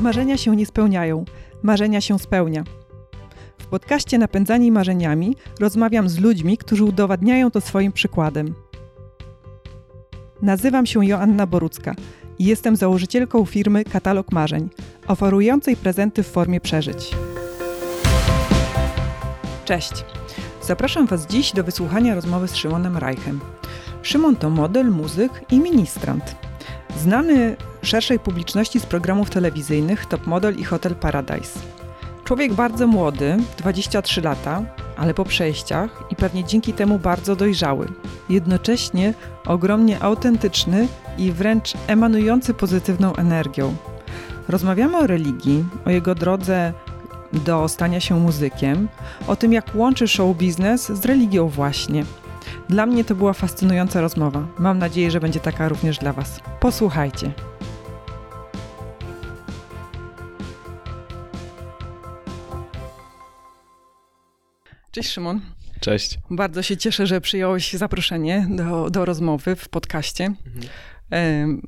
Marzenia się nie spełniają, marzenia się spełnia. W podcaście Napędzani Marzeniami rozmawiam z ludźmi, którzy udowadniają to swoim przykładem. Nazywam się Joanna Borucka i jestem założycielką firmy Katalog Marzeń, oferującej prezenty w formie przeżyć. Cześć! Zapraszam Was dziś do wysłuchania rozmowy z Szymonem Reichem. Szymon to model, muzyk i ministrant. Znany szerszej publiczności z programów telewizyjnych Top Model i Hotel Paradise. Człowiek bardzo młody, 23 lata, ale po przejściach i pewnie dzięki temu bardzo dojrzały. Jednocześnie ogromnie autentyczny i wręcz emanujący pozytywną energią. Rozmawiamy o religii, o jego drodze do stania się muzykiem, o tym jak łączy show biznes z religią właśnie. Dla mnie to była fascynująca rozmowa. Mam nadzieję, że będzie taka również dla Was. Posłuchajcie. Cześć Szymon. Cześć. Bardzo się cieszę, że przyjąłeś zaproszenie do, do rozmowy w podcaście. Mhm.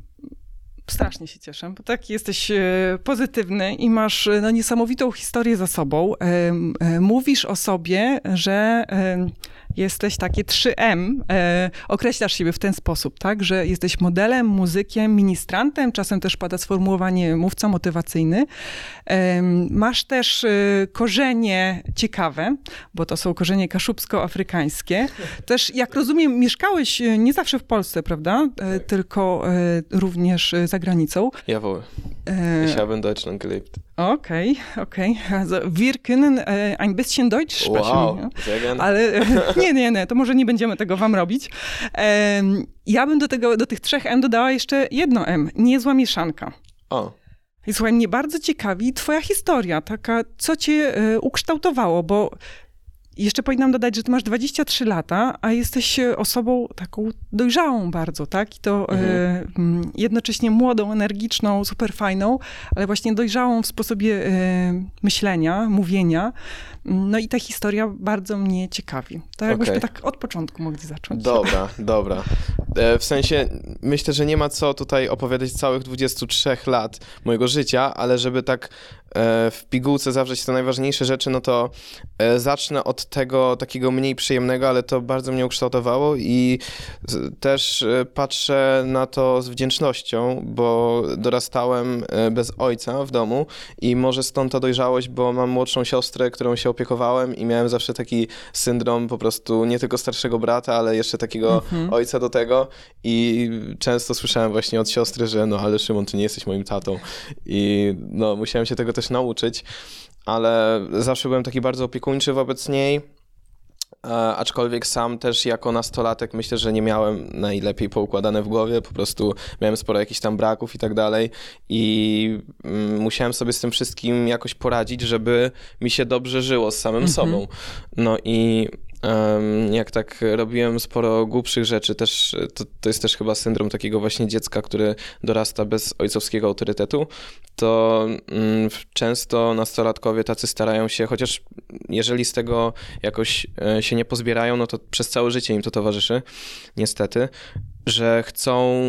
Strasznie się cieszę, bo tak jesteś e, pozytywny i masz no, niesamowitą historię za sobą. E, mówisz o sobie, że jesteś takie 3M, e, określasz siebie w ten sposób, tak, że jesteś modelem, muzykiem, ministrantem, czasem też pada sformułowanie mówca motywacyjny. E, masz też e, korzenie ciekawe, bo to są korzenie kaszubsko-afrykańskie. Też, jak rozumiem, mieszkałeś e, nie zawsze w Polsce, prawda, e, tylko e, również za granicą. Jawohl. Ich habe in Deutschland gelebt. Okay, okay. Also wir können äh, ein bisschen Deutsch sprechen. Wow, ja? sehr gerne. Ale nie, nie, nie, to może nie będziemy tego wam robić. Um, ja bym do, tego, do tych trzech M dodała jeszcze jedno M. Niezła mieszanka. O. I słuchaj, mnie bardzo ciekawi twoja historia, taka, co cię y, ukształtowało, bo jeszcze powinnam dodać, że ty masz 23 lata, a jesteś e, osobą taką dojrzałą bardzo, tak? I to e, mhm. e, jednocześnie młodą, energiczną, super fajną, ale właśnie dojrzałą w sposobie e, myślenia, mówienia. No i ta historia bardzo mnie ciekawi. To jakbyśmy okay. tak od początku mogli zacząć. Dobra, dobra. W sensie myślę, że nie ma co tutaj opowiadać całych 23 lat mojego życia, ale żeby tak w pigułce zawrzeć te najważniejsze rzeczy, no to e, zacznę od tego takiego mniej przyjemnego, ale to bardzo mnie ukształtowało i też patrzę na to z wdzięcznością, bo dorastałem bez ojca w domu i może stąd ta dojrzałość, bo mam młodszą siostrę, którą się opiekowałem i miałem zawsze taki syndrom po prostu nie tylko starszego brata, ale jeszcze takiego mhm. ojca do tego i często słyszałem właśnie od siostry, że no ale Szymon, ty nie jesteś moim tatą i no musiałem się tego też nauczyć, ale zawsze byłem taki bardzo opiekuńczy wobec niej aczkolwiek sam też jako nastolatek myślę, że nie miałem najlepiej poukładane w głowie, po prostu miałem sporo jakichś tam braków i tak dalej i mm, musiałem sobie z tym wszystkim jakoś poradzić, żeby mi się dobrze żyło z samym mhm. sobą. No i jak tak robiłem sporo głupszych rzeczy, też to, to jest też chyba syndrom takiego właśnie dziecka, które dorasta bez ojcowskiego autorytetu, to mm, często nastolatkowie tacy starają się, chociaż jeżeli z tego jakoś e, się nie pozbierają, no to przez całe życie im to towarzyszy, niestety, że chcą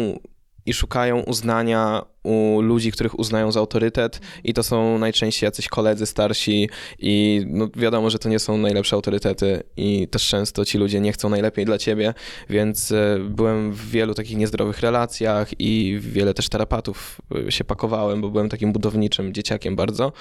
i szukają uznania u ludzi, których uznają za autorytet i to są najczęściej jacyś koledzy starsi i no wiadomo, że to nie są najlepsze autorytety i też często ci ludzie nie chcą najlepiej dla ciebie, więc e, byłem w wielu takich niezdrowych relacjach i wiele też terapatów e, się pakowałem, bo byłem takim budowniczym dzieciakiem bardzo.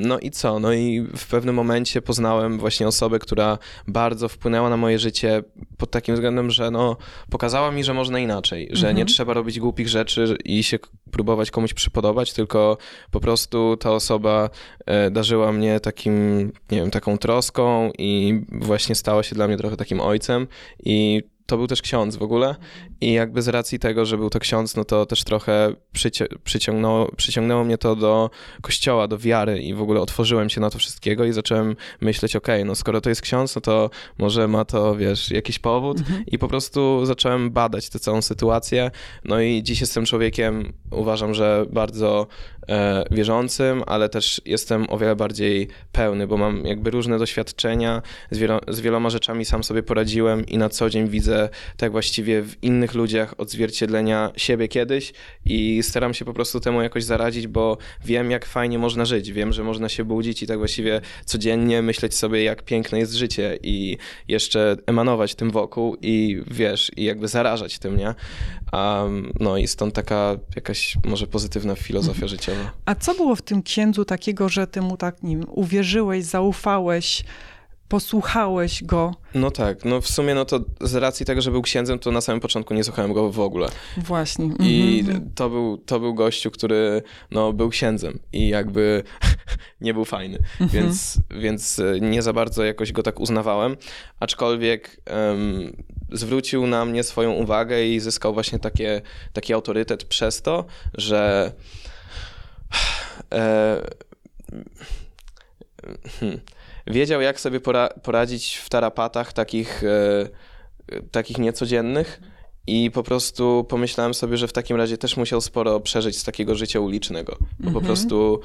No i co? No i w pewnym momencie poznałem właśnie osobę, która bardzo wpłynęła na moje życie pod takim względem, że no pokazała mi, że można inaczej, że mhm. nie trzeba robić głupich rzeczy i się próbować komuś przypodobać, tylko po prostu ta osoba e, darzyła mnie takim, nie wiem, taką troską i właśnie stała się dla mnie trochę takim ojcem i to był też ksiądz w ogóle. I jakby z racji tego, że był to ksiądz, no to też trochę przyci przyciągnęło, przyciągnęło mnie to do kościoła, do wiary i w ogóle otworzyłem się na to wszystkiego i zacząłem myśleć, okej, okay, no skoro to jest ksiądz, no to może ma to, wiesz, jakiś powód. Mhm. i po prostu zacząłem badać tę całą sytuację, no i dziś jestem człowiekiem, uważam, że bardzo e, wierzącym, ale też jestem o wiele bardziej pełny, bo mam jakby różne doświadczenia, z, wielo z wieloma rzeczami sam sobie poradziłem i na co dzień widzę tak właściwie w innych ludziach odzwierciedlenia siebie kiedyś i staram się po prostu temu jakoś zaradzić, bo wiem, jak fajnie można żyć. Wiem, że można się budzić i tak właściwie codziennie myśleć sobie, jak piękne jest życie i jeszcze emanować tym wokół i wiesz, i jakby zarażać tym, nie? Um, no i stąd taka jakaś może pozytywna filozofia Mhm. życiowa. A co było w tym księdzu takiego, że ty mu tak nim uwierzyłeś, zaufałeś, posłuchałeś go? No tak, no w sumie no to z racji tego, że był księdzem, to na samym początku nie słuchałem go w ogóle. Właśnie. I Mhm. to, był, to był gościu, który no, był księdzem i jakby nie był fajny, Mhm. więc, więc e, nie za bardzo jakoś go tak uznawałem, aczkolwiek em, zwrócił na mnie swoją uwagę i zyskał właśnie takie, taki autorytet przez to, że e, hmm, wiedział, jak sobie pora poradzić w tarapatach takich, e, takich niecodziennych. I po prostu pomyślałem sobie, że w takim razie też musiał sporo przeżyć z takiego życia ulicznego. Bo po Mhm. prostu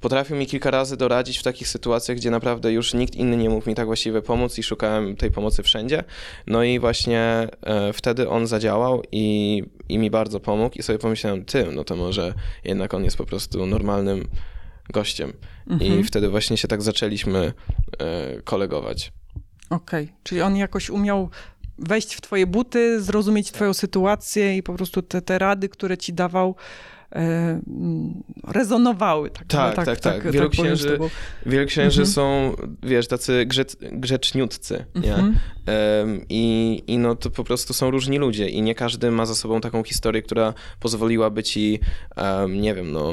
potrafił mi kilka razy doradzić w takich sytuacjach, gdzie naprawdę już nikt inny nie mógł mi tak właściwie pomóc i szukałem tej pomocy wszędzie. No i właśnie e, wtedy on zadziałał i, i mi bardzo pomógł i sobie pomyślałem, ty, no to może jednak on jest po prostu normalnym gościem. Mhm. I wtedy właśnie się tak zaczęliśmy e, kolegować. Okej, czyli on jakoś umiał wejść w twoje buty, zrozumieć twoją sytuację i po prostu te, te rady, które ci dawał, e, mm, rezonowały. Tak, Tak, no, tak, tak. tak Wielu powiem z księży- tobą. Wielksięży Mhm. są, wiesz, tacy grzec, grzeczniutcy, nie? Mhm. I, I no to po prostu są różni ludzie i nie każdy ma za sobą taką historię, która pozwoliłaby ci, nie wiem, no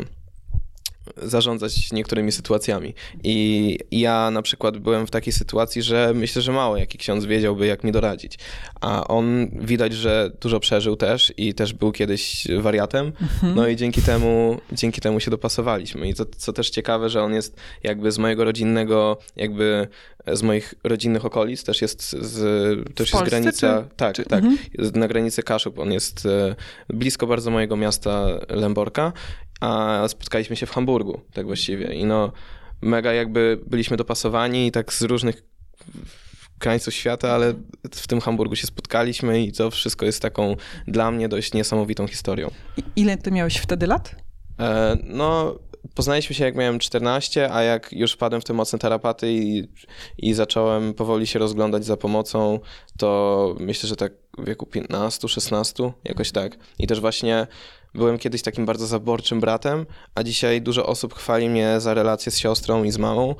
zarządzać niektórymi sytuacjami. I ja na przykład byłem w takiej sytuacji, że myślę, że mało jaki ksiądz wiedziałby, jak mi doradzić. A on widać, że dużo przeżył też i też był kiedyś wariatem. Mhm. No i dzięki temu, dzięki temu się dopasowaliśmy. I to, co też ciekawe, że on jest jakby z mojego rodzinnego, jakby z moich rodzinnych okolic, też jest z, to już jest Polsce, granica, czy- tak, czy- tak, mhm. na granicy Kaszub. On jest e, blisko bardzo mojego miasta Lęborka, a spotkaliśmy się w Hamburgu, tak właściwie. I no, mega jakby byliśmy dopasowani i tak z różnych krańców świata, ale w tym Hamburgu się spotkaliśmy i to wszystko jest taką dla mnie dość niesamowitą historią. I Ile ty miałeś wtedy lat? E, No, poznaliśmy się jak miałem 14, a jak już wpadłem w te mocne tarapaty i, i zacząłem powoli się rozglądać za pomocą, to myślę, że tak w wieku 15, 16, jakoś tak. I też właśnie byłem kiedyś takim bardzo zaborczym bratem, a dzisiaj dużo osób chwali mnie za relacje z siostrą i z mamą.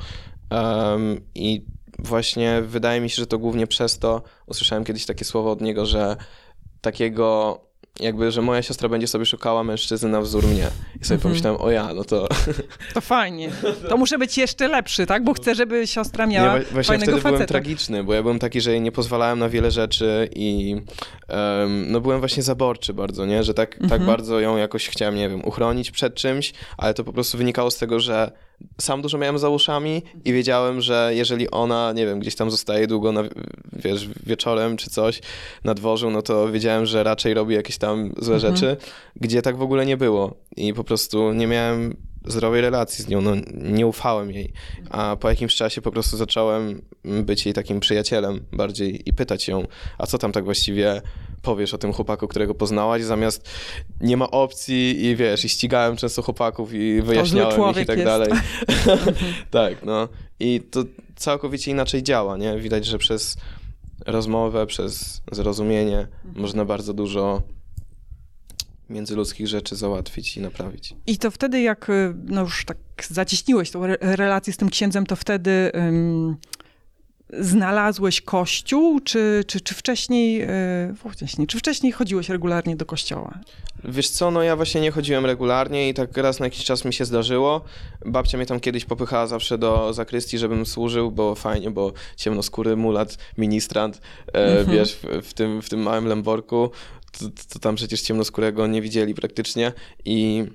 Em, I właśnie wydaje mi się, że to głównie przez to usłyszałem kiedyś takie słowo od niego, że takiego jakby, że moja siostra będzie sobie szukała mężczyzny na wzór mnie. I sobie Mhm. pomyślałem, o ja, no to... To fajnie. To muszę być jeszcze lepszy, tak? Bo chcę, żeby siostra Ja miała wa- właśnie fajnego wtedy byłem faceta. tragiczny, bo ja byłem taki, że jej nie pozwalałem na wiele rzeczy i em, no byłem właśnie zaborczy bardzo, nie? Że tak, tak Mhm. bardzo ją jakoś chciałem, nie wiem, uchronić przed czymś, ale to po prostu wynikało z tego, że sam dużo miałem za uszami i wiedziałem, że jeżeli ona, nie wiem, gdzieś tam zostaje długo, na, wiesz, wieczorem czy coś na dworzu, no to wiedziałem, że raczej robi jakieś tam złe Mhm. rzeczy, gdzie tak w ogóle nie było i po prostu nie miałem zdrowej relacji z nią, no nie ufałem jej, a po jakimś czasie po prostu zacząłem być jej takim przyjacielem bardziej i pytać ją, a co tam tak właściwie powiesz o tym chłopaku, którego poznałaś, zamiast nie ma opcji i wiesz, i ścigałem często chłopaków i wyjaśniałem ich i tak jest. dalej. tak, no. I to całkowicie inaczej działa, nie? Widać, że przez rozmowę, przez zrozumienie można bardzo dużo międzyludzkich rzeczy załatwić i naprawić. I to wtedy, jak y, no już tak zacieśniłeś tą re- relację z tym księdzem, to wtedy ym, znalazłeś kościół, czy, czy, czy wcześniej, y, wcześniej, czy wcześniej chodziłeś regularnie do kościoła? Wiesz co, no ja właśnie nie chodziłem regularnie i tak raz na jakiś czas mi się zdarzyło. Babcia mnie tam kiedyś popychała zawsze do zakrystii, żebym służył, bo fajnie, bo ciemnoskóry mulat, ministrant, e, Mhm. wiesz, w, w, tym, w tym małym Lęborku, to, to tam przecież ciemnoskórego nie widzieli praktycznie i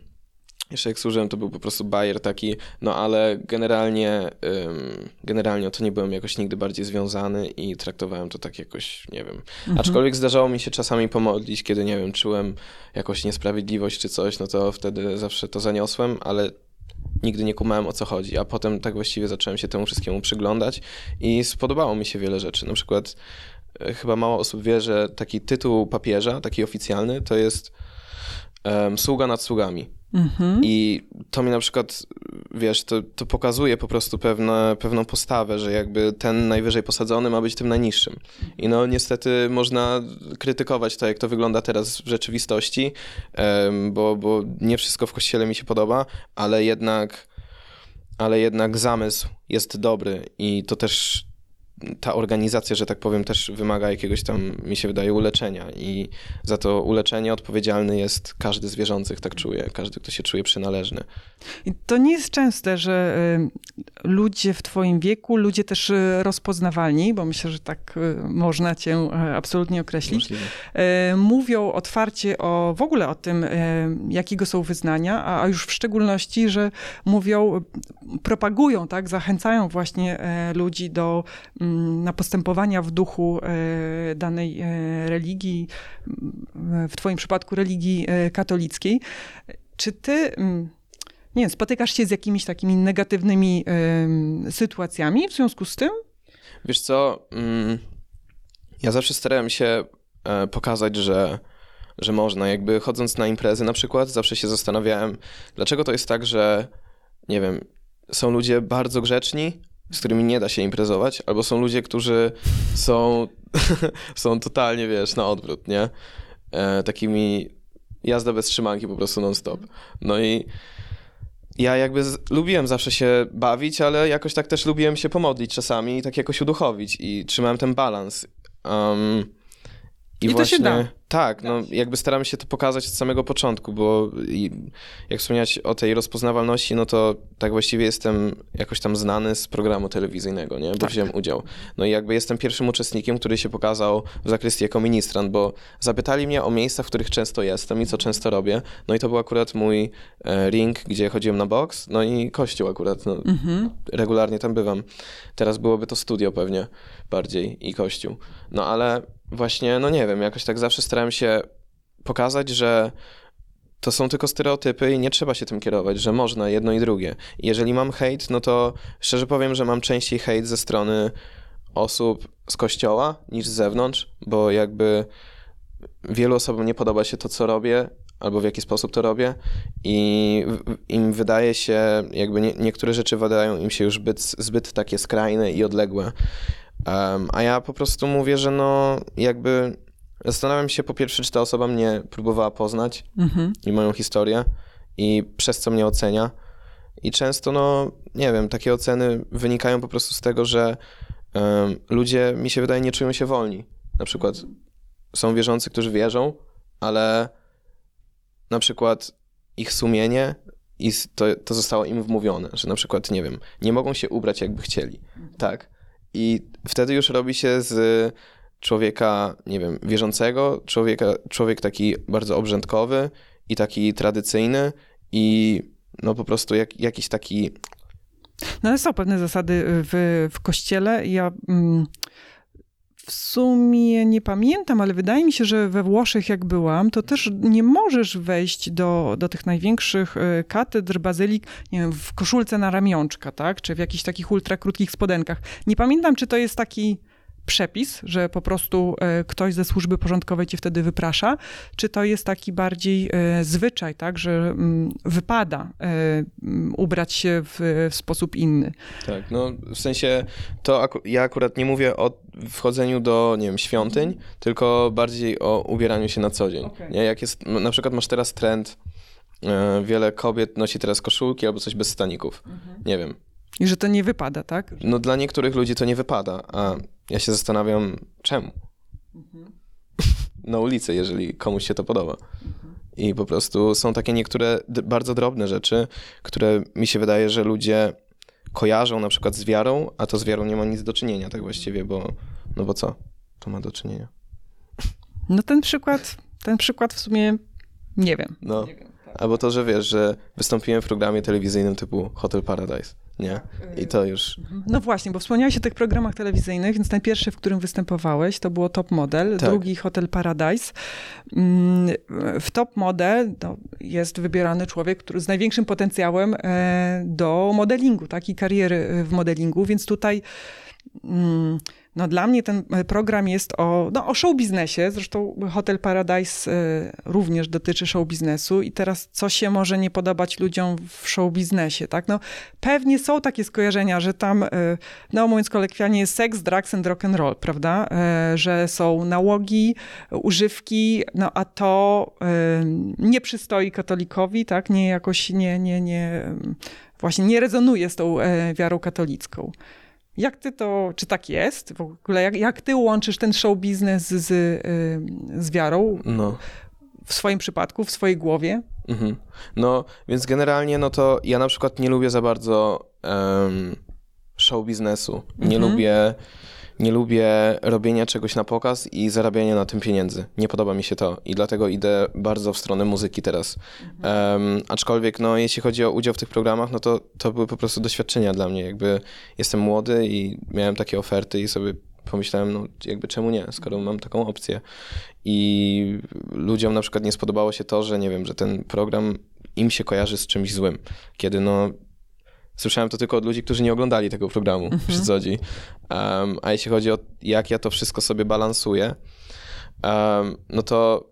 jeszcze jak służyłem, to był po prostu bajer taki, no ale generalnie, ym, generalnie to nie byłem jakoś nigdy bardziej związany i traktowałem to tak jakoś, nie wiem, Mhm. Aczkolwiek zdarzało mi się czasami pomodlić, kiedy, nie wiem, czułem jakąś niesprawiedliwość czy coś, no to wtedy zawsze to zaniosłem, ale nigdy nie kumałem o co chodzi, a potem tak właściwie zacząłem się temu wszystkiemu przyglądać i spodobało mi się wiele rzeczy. Na przykład e, chyba mało osób wie, że taki tytuł papieża, taki oficjalny, to jest um, sługa nad sługami. Mhm. I to mi na przykład, wiesz, to, to pokazuje po prostu pewne, pewną postawę, że jakby ten najwyżej posadzony ma być tym najniższym. I no niestety można krytykować to, jak to wygląda teraz w rzeczywistości, bo, bo nie wszystko w kościele mi się podoba, ale jednak, ale jednak zamysł jest dobry i to też ta organizacja, że tak powiem, też wymaga jakiegoś tam, mi się wydaje, uleczenia i za to uleczenie odpowiedzialny jest każdy z wierzących, tak czuje, każdy, kto się czuje przynależny. I to nie jest częste, że y, ludzie w twoim wieku, ludzie też y, rozpoznawalni, bo myślę, że tak y, można cię absolutnie określić, Możliwe. mówią otwarcie o, w ogóle o tym, jakiego są wyznania, a już w szczególności, że mówią, propagują, tak, zachęcają właśnie ludzi do mm, na postępowania w duchu e, danej e, religii, w Twoim przypadku religii e, katolickiej. Czy Ty nie wiem, spotykasz się z jakimiś takimi negatywnymi sytuacjami w związku z tym? Wiesz co, mm, ja zawsze starałem się pokazać, że, że można. Jakby chodząc na imprezy na przykład, zawsze się zastanawiałem, dlaczego to jest tak, że nie wiem, są ludzie bardzo grzeczni, z którymi nie da się imprezować, albo są ludzie, którzy są, są totalnie, wiesz, na odwrót, nie? E, takimi jazda bez trzymanki po prostu non-stop. No i ja jakby z, lubiłem zawsze się bawić, ale jakoś tak też lubiłem się pomodlić czasami i tak jakoś uduchowić i trzymałem ten balans. Um, i, I właśnie, to się da. Tak, no jakby staramy się to pokazać od samego początku, bo jak wspomniałeś o tej rozpoznawalności, no to tak właściwie jestem jakoś tam znany z programu telewizyjnego, nie? Bo tak. wziąłem udział. No i jakby jestem pierwszym uczestnikiem, który się pokazał w zakrystii jako ministrant, bo zapytali mnie o miejsca, w których często jestem i co często robię. No i to był akurat mój e, ring, gdzie chodziłem na boks, no i kościół akurat. No, mhm. Regularnie tam bywam. Teraz byłoby to studio pewnie bardziej i kościół. No ale właśnie, no nie wiem, jakoś tak zawsze starałem się pokazać, że to są tylko stereotypy i nie trzeba się tym kierować, że można jedno i drugie. Jeżeli mam hejt, no to szczerze powiem, że mam częściej hejt ze strony osób z kościoła niż z zewnątrz, bo jakby wielu osobom nie podoba się to, co robię, albo w jaki sposób to robię i im wydaje się, jakby nie, niektóre rzeczy wydają im się już zbyt takie skrajne i odległe. Um, a ja po prostu mówię, że no jakby zastanawiam się po pierwsze, czy ta osoba mnie próbowała poznać mhm. i moją historię i przez co mnie ocenia. I często, no nie wiem, takie oceny wynikają po prostu z tego, że um, ludzie, mi się wydaje, nie czują się wolni. Na przykład są wierzący, którzy wierzą, ale na przykład ich sumienie i to, to zostało im wmówione, że na przykład, nie wiem, nie mogą się ubrać jakby chcieli. Tak. I wtedy już robi się z człowieka, nie wiem, wierzącego, człowieka, człowiek taki bardzo obrzędkowy i taki tradycyjny i no po prostu jak, jakiś taki... No ale są pewne zasady w, w kościele. Ja... Mm w sumie nie pamiętam, ale wydaje mi się, że we Włoszech, jak byłam, to też nie możesz wejść do, do tych największych e, katedr, bazylik, nie wiem, w koszulce na ramionczka, tak? Czy w jakichś takich ultra krótkich spodenkach. Nie pamiętam, czy to jest taki przepis, że po prostu e, ktoś ze służby porządkowej cię wtedy wyprasza, czy to jest taki bardziej e, zwyczaj, tak, że mm, wypada e, mm, ubrać się w, w sposób inny? Tak, no w sensie to ja akurat nie mówię o wchodzeniu do, nie wiem, świątyń, mhm. tylko bardziej o ubieraniu się na co dzień. Okay. Nie? Jak jest, na przykład masz teraz trend, wiele kobiet nosi teraz koszulki albo coś bez staników. Mhm. Nie wiem, i że to nie wypada, tak? No dla niektórych ludzi to nie wypada, a ja się zastanawiam, czemu? Mhm. Na ulicy, jeżeli komuś się to podoba. Mhm. I po prostu są takie niektóre bardzo drobne rzeczy, które mi się wydaje, że ludzie kojarzą na przykład z wiarą, a to z wiarą nie ma nic do czynienia tak właściwie, bo no bo co to ma do czynienia? No ten przykład, ten przykład w sumie nie wiem. No. Nie wiem, tak. Albo to, że wiesz, że wystąpiłem w programie telewizyjnym typu Hotel Paradise nie? I to już. No właśnie, bo wspomniałeś o tych programach telewizyjnych, więc ten pierwszy, w którym występowałeś, to było Top Model, tak. drugi Hotel Paradise. Mm, w Top Model no, jest wybierany człowiek, który z największym potencjałem e, do modelingu, tak? I kariery w modelingu, więc tutaj mm, No dla mnie ten e, program jest o, no, o show biznesie, zresztą Hotel Paradise y, również dotyczy show biznesu i teraz co się może nie podobać ludziom w show biznesie, tak? No pewnie są takie skojarzenia, że tam, y, no mówiąc kolekwialnie, jest seks, drugs and rock and roll, prawda? Że są nałogi, używki, no a to nie przystoi katolikowi, tak? Nie jakoś, nie, nie, nie, właśnie nie rezonuje z tą wiarą katolicką. Jak ty to, czy tak jest w ogóle? Jak, jak ty łączysz ten show biznes z, z wiarą? No. W swoim przypadku, w swojej głowie? Mhm. No, więc generalnie, no to ja na przykład nie lubię za bardzo um, show biznesu. Nie mhm. lubię nie lubię robienia czegoś na pokaz i zarabiania na tym pieniędzy. Nie podoba mi się to i dlatego idę bardzo w stronę muzyki teraz. Mhm. Um, aczkolwiek, no, jeśli chodzi o udział w tych programach, no to to były po prostu doświadczenia dla mnie. Jakby jestem młody i miałem takie oferty i sobie pomyślałem, no jakby czemu nie, skoro mam taką opcję. I ludziom na przykład nie spodobało się to, że nie wiem, że ten program im się kojarzy z czymś złym. Kiedy no Słyszałem to tylko od ludzi, którzy nie oglądali tego programu mhm. przy co chodzi. Um, a jeśli chodzi o jak ja to wszystko sobie balansuję, um, no to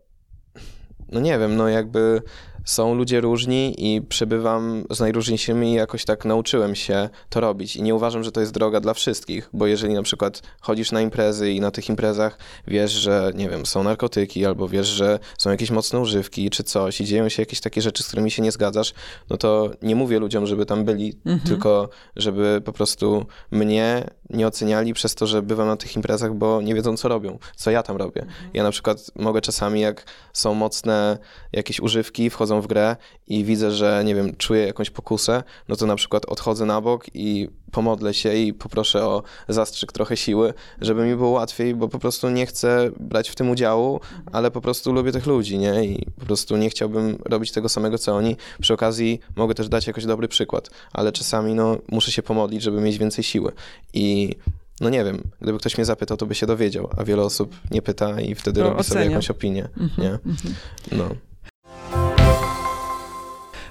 no nie wiem, no jakby są ludzie różni i przebywam z najróżniejszymi i jakoś tak nauczyłem się to robić. I nie uważam, że to jest droga dla wszystkich, bo jeżeli na przykład chodzisz na imprezy i na tych imprezach wiesz, że nie wiem, są narkotyki albo wiesz, że są jakieś mocne używki czy coś i dzieją się jakieś takie rzeczy, z którymi się nie zgadzasz, no to nie mówię ludziom, żeby tam byli, mhm. tylko żeby po prostu mnie nie oceniali przez to, że bywam na tych imprezach, bo nie wiedzą, co robią, co ja tam robię. Mhm. Ja na przykład mogę czasami, jak są mocne jakieś używki, wchodzą w grę i widzę, że nie wiem, czuję jakąś pokusę, no to na przykład odchodzę na bok i pomodlę się i poproszę o zastrzyk trochę siły, żeby mi było łatwiej, bo po prostu nie chcę brać w tym udziału, mhm. ale po prostu lubię tych ludzi, nie? I po prostu nie chciałbym robić tego samego, co oni. Przy okazji mogę też dać jakoś dobry przykład, ale czasami, no, muszę się pomodlić, żeby mieć więcej siły. I no nie wiem, gdyby ktoś mnie zapytał, to by się dowiedział, a wiele osób nie pyta i wtedy to robi ocenia. sobie jakąś opinię, mm -hmm, nie? Mm -hmm. No.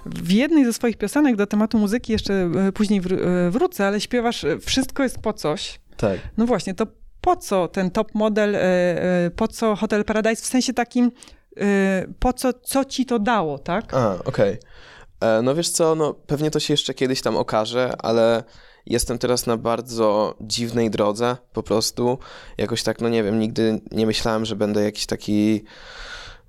W jednej ze swoich piosenek do tematu muzyki jeszcze e, później e, wrócę, ale śpiewasz e, Wszystko jest po coś. Tak. No właśnie, to po co ten top model, po co Hotel Paradise w sensie takim, po co, co ci to dało, tak? A, okej. Okay. No wiesz co, no pewnie to się jeszcze kiedyś tam okaże, ale jestem teraz na bardzo dziwnej drodze po prostu. Jakoś tak, no nie wiem, nigdy nie myślałem, że będę jakiś taki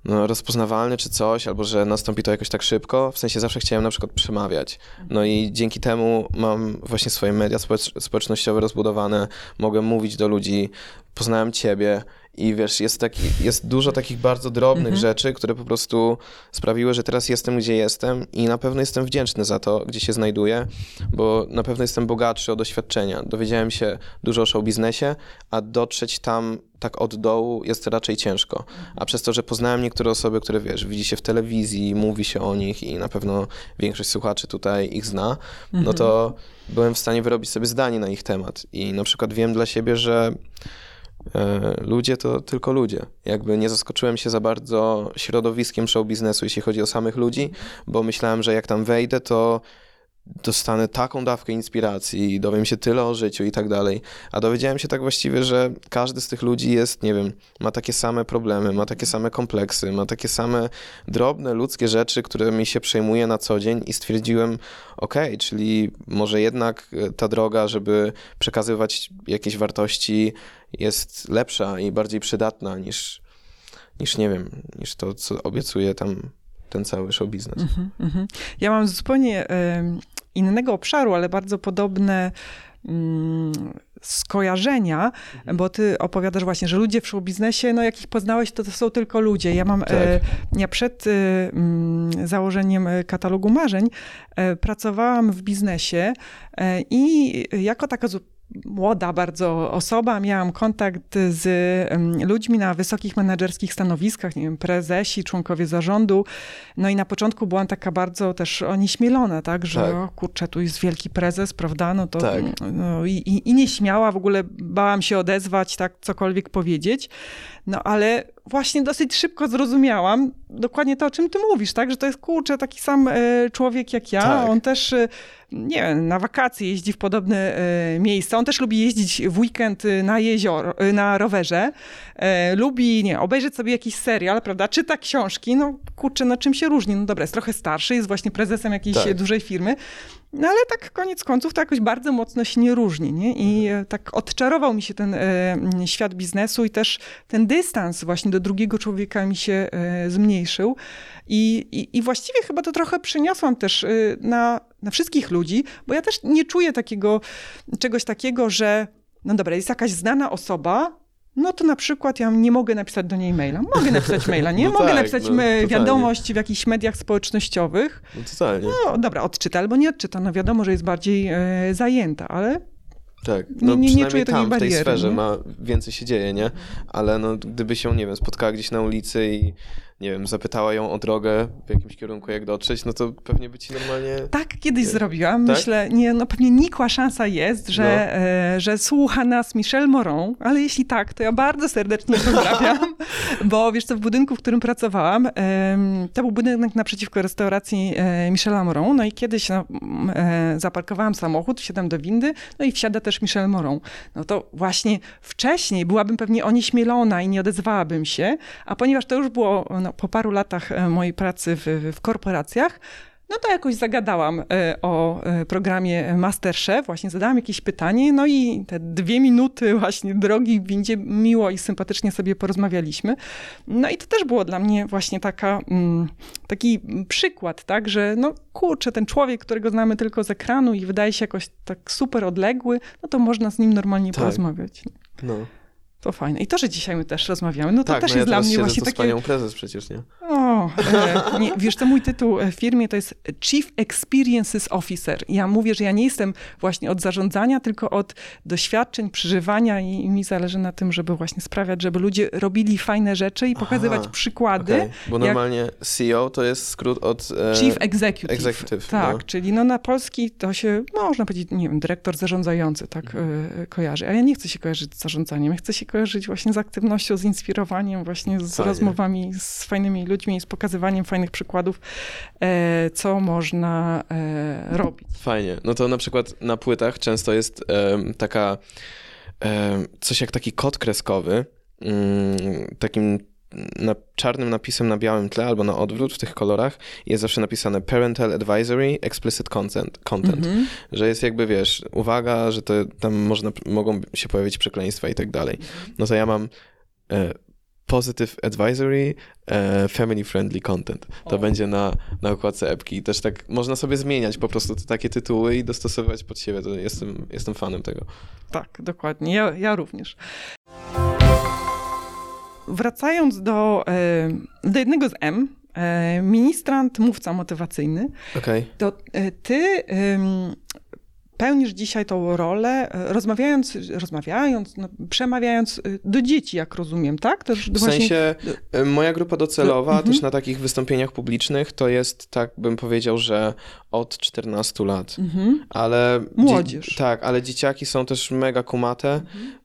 no, rozpoznawalny czy coś, albo że nastąpi to jakoś tak szybko. W sensie zawsze chciałem na przykład przemawiać. No i dzięki temu mam właśnie swoje media społecznościowe rozbudowane, mogę mówić do ludzi, poznałem ciebie, i wiesz, jest, taki, jest dużo takich bardzo drobnych mhm. rzeczy, które po prostu sprawiły, że teraz jestem, gdzie jestem i na pewno jestem wdzięczny za to, gdzie się znajduję, bo na pewno jestem bogatszy o doświadczenia. Dowiedziałem się dużo o show biznesie, a dotrzeć tam tak od dołu jest raczej ciężko. A przez to, że poznałem niektóre osoby, które wiesz, widzi się w telewizji, mówi się o nich i na pewno większość słuchaczy tutaj ich zna, no to mhm. byłem w stanie wyrobić sobie zdanie na ich temat. I na przykład wiem dla siebie, że ludzie to tylko ludzie. Jakby nie zaskoczyłem się za bardzo środowiskiem show biznesu, jeśli chodzi o samych ludzi, bo myślałem, że jak tam wejdę, to dostanę taką dawkę inspiracji, dowiem się tyle o życiu i tak dalej. A dowiedziałem się tak właściwie, że każdy z tych ludzi jest, nie wiem, ma takie same problemy, ma takie same kompleksy, ma takie same drobne ludzkie rzeczy, które mi się przejmuje na co dzień i stwierdziłem, okej, okay, czyli może jednak e, ta droga, żeby przekazywać jakieś wartości jest lepsza i bardziej przydatna niż, niż nie wiem, niż to, co obiecuje tam ten cały show biznes. Mm -hmm, Ja mam zupełnie innego obszaru, ale bardzo podobne mm, skojarzenia, mhm. bo ty opowiadasz właśnie, że ludzie w show biznesie, no jak ich poznałeś, to to są tylko ludzie. Ja mam, e, tak. ja przed e, mm, założeniem katalogu marzeń e, pracowałam w biznesie i jako taka młoda bardzo osoba, miałam kontakt z ludźmi na wysokich menedżerskich stanowiskach, nie wiem, prezesi, członkowie zarządu. No i na początku byłam taka bardzo też onieśmielona, tak, że tak. O, kurczę, tu jest wielki prezes, prawda, no to tak. no, i, i, i nieśmiała, w ogóle bałam się odezwać, tak, cokolwiek powiedzieć. No ale właśnie dosyć szybko zrozumiałam dokładnie to, o czym ty mówisz, tak? Że to jest kurczę taki sam e, człowiek jak ja. Tak. On też, e, nie wiem, na wakacje jeździ w podobne e, miejsca. On też lubi jeździć w weekend na jezioro, na rowerze. Lubi, nie, obejrzeć sobie jakiś serial, prawda? Czyta książki. No kurczę, no czym się różni? No dobra, jest trochę starszy, jest właśnie prezesem jakiejś Tak. dużej firmy. No ale tak koniec końców to jakoś bardzo mocno się nie różni, nie? I tak odczarował mi się ten świat biznesu i też ten dystans właśnie do drugiego człowieka mi się e, zmniejszył. I, i, I właściwie chyba to trochę przeniosłam też e, na, na wszystkich ludzi, bo ja też nie czuję takiego, czegoś takiego, że no dobra, jest jakaś znana osoba, no to na przykład ja nie mogę napisać do niej maila. Mogę napisać maila, nie? No mogę tak, napisać no, wiadomość w jakichś mediach społecznościowych. No totalnie. No dobra, odczyta albo nie odczyta. No wiadomo, że jest bardziej e, zajęta, ale Tak, no nie- nie przynajmniej czuję tam, w tej bariery, sferze nie? ma więcej się dzieje, nie? Ale no, gdyby się, nie wiem, spotkała gdzieś na ulicy i, nie wiem, zapytała ją o drogę w jakimś kierunku, jak dotrzeć, no to pewnie by ci normalnie... tak kiedyś zrobiłam. Tak? Myślę, nie, no pewnie nikła szansa jest, że, No. e, że słucha nas Michel Moron, ale jeśli tak, to ja bardzo serdecznie pozdrawiam, bo wiesz co, w budynku, w którym pracowałam, em, to był budynek naprzeciwko restauracji e, Michela Moron, no i kiedyś no, e, zaparkowałam samochód, wsiadam do windy, no i wsiada też Michel Moron. No to właśnie wcześniej byłabym pewnie onieśmielona i nie odezwałabym się, a ponieważ to już było no, po paru latach e, mojej pracy w, w korporacjach, no to jakoś zagadałam e, o e, programie Masterchef, właśnie zadałam jakieś pytanie, no i te dwie minuty właśnie drogi w windzie miło i sympatycznie sobie porozmawialiśmy. No i to też było dla mnie właśnie taka, mm, taki przykład, tak, że no kurczę, ten człowiek, którego znamy tylko z ekranu i wydaje się jakoś tak super odległy, no to można z nim normalnie Tak. porozmawiać. No. To fajne. I to, że dzisiaj my też rozmawiamy, no to tak, też no ja jest dla mnie właśnie takie... panią prezes przecież, nie? O, e, nie, wiesz, to mój tytuł w firmie to jest Chief Experiences Officer. Ja mówię, że ja nie jestem właśnie od zarządzania, tylko od doświadczeń, przeżywania i, i mi zależy na tym, żeby właśnie sprawiać, żeby ludzie robili fajne rzeczy i pokazywać Aha, przykłady. Okej, Bo jak- normalnie CEO to jest skrót od... e, Chief Executive. executive, Tak, no. czyli no na polski to się, można powiedzieć, nie wiem, dyrektor zarządzający tak e, kojarzy. A ja nie chcę się kojarzyć z zarządzaniem, ja chcę się kojarzyć właśnie z aktywnością, z inspirowaniem, właśnie z Fajnie. rozmowami z fajnymi ludźmi z pokazywaniem fajnych przykładów, e, co można e, robić. Fajnie. No to na przykład na płytach często jest taka coś jak taki kod kreskowy, mm, takim na, czarnym napisem na białym tle albo na odwrót w tych kolorach jest zawsze napisane Parental Advisory Explicit Content, content Mhm. że jest jakby, wiesz, uwaga, że to tam można, mogą się pojawić przekleństwa i tak dalej. No to ja mam e, Positive Advisory e, Family Friendly Content. To O. będzie na, na okładce epki. I też tak można sobie zmieniać po prostu te takie tytuły i dostosowywać pod siebie. To jestem, jestem fanem tego. Tak, dokładnie. Ja, ja również. Wracając do, e, do jednego z M, e, ministrant, mówca motywacyjny, Okej. to e, ty pełnisz dzisiaj tą rolę, e, rozmawiając, rozmawiając, no, przemawiając e, do dzieci, jak rozumiem, tak? W sensie e, moja grupa docelowa Mhm. też na takich wystąpieniach publicznych to jest, tak bym powiedział, że od 14 lat. Mhm. Ale Młodzież. Dzie- tak, ale dzieciaki są też mega kumate,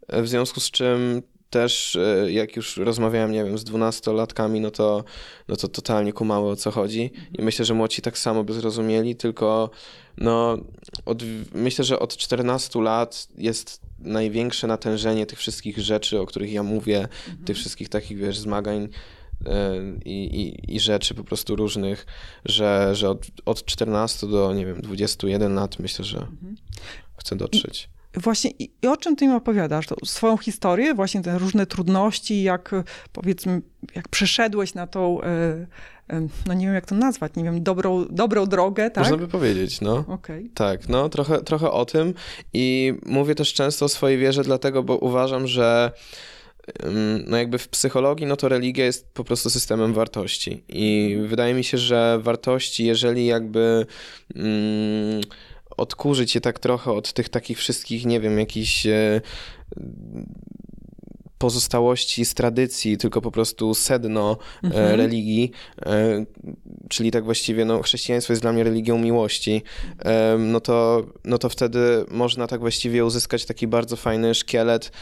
e, w związku z czym też jak już rozmawiałem, nie wiem, z dwunastolatkami, no to, no to totalnie kumały o co chodzi i myślę, że młodzi tak samo by zrozumieli, tylko no od, myślę, że od 14 lat jest największe natężenie tych wszystkich rzeczy, o których ja mówię, tych wszystkich takich, wiesz, zmagań e, i, i, i rzeczy po prostu różnych, że, że od, od 14 do, nie wiem, 21 lat myślę, że chcę dotrzeć. Właśnie i, i o czym ty im opowiadasz? To swoją historię, właśnie te różne trudności, jak powiedzmy, jak przeszedłeś na tą, e, e, no nie wiem jak to nazwać, nie wiem, dobrą, dobrą drogę, tak? Można by powiedzieć, no. Okej. Tak, no trochę, trochę o tym i mówię też często o swojej wierze, dlatego, bo uważam, że no jakby w psychologii, no to religia jest po prostu systemem wartości i wydaje mi się, że wartości, jeżeli jakby mm, odkurzyć je tak trochę od tych takich wszystkich, nie wiem, jakichś e, pozostałości z tradycji, tylko po prostu sedno e, Mhm. religii, e, czyli tak właściwie no, chrześcijaństwo jest dla mnie religią miłości, e, no, to, no to wtedy można tak właściwie uzyskać taki bardzo fajny szkielet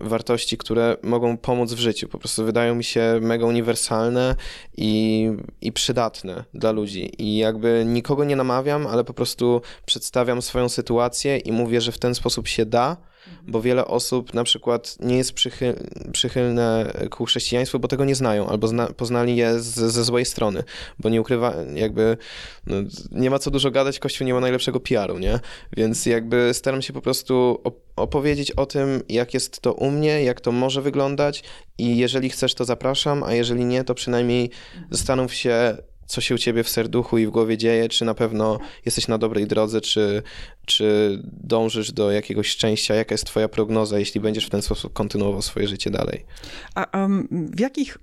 wartości, które mogą pomóc w życiu. Po prostu wydają mi się mega uniwersalne i, i przydatne dla ludzi. I jakby nikogo nie namawiam, ale po prostu przedstawiam swoją sytuację i mówię, że w ten sposób się da, bo wiele osób na przykład nie jest przychyl, przychylne ku chrześcijaństwu, bo tego nie znają, albo zna, poznali je z, ze złej strony, bo nie ukrywa, jakby no, nie ma co dużo gadać, Kościół nie ma najlepszego PR-u, nie? Więc jakby staram się po prostu op- opowiedzieć o tym, jak jest to u mnie, jak to może wyglądać i jeżeli chcesz, to zapraszam, a jeżeli nie, to przynajmniej zastanów się, co się u ciebie w serduchu i w głowie dzieje, czy na pewno jesteś na dobrej drodze, czy, czy dążysz do jakiegoś szczęścia, jaka jest twoja prognoza, jeśli będziesz w ten sposób kontynuował swoje życie dalej. A em, w jakich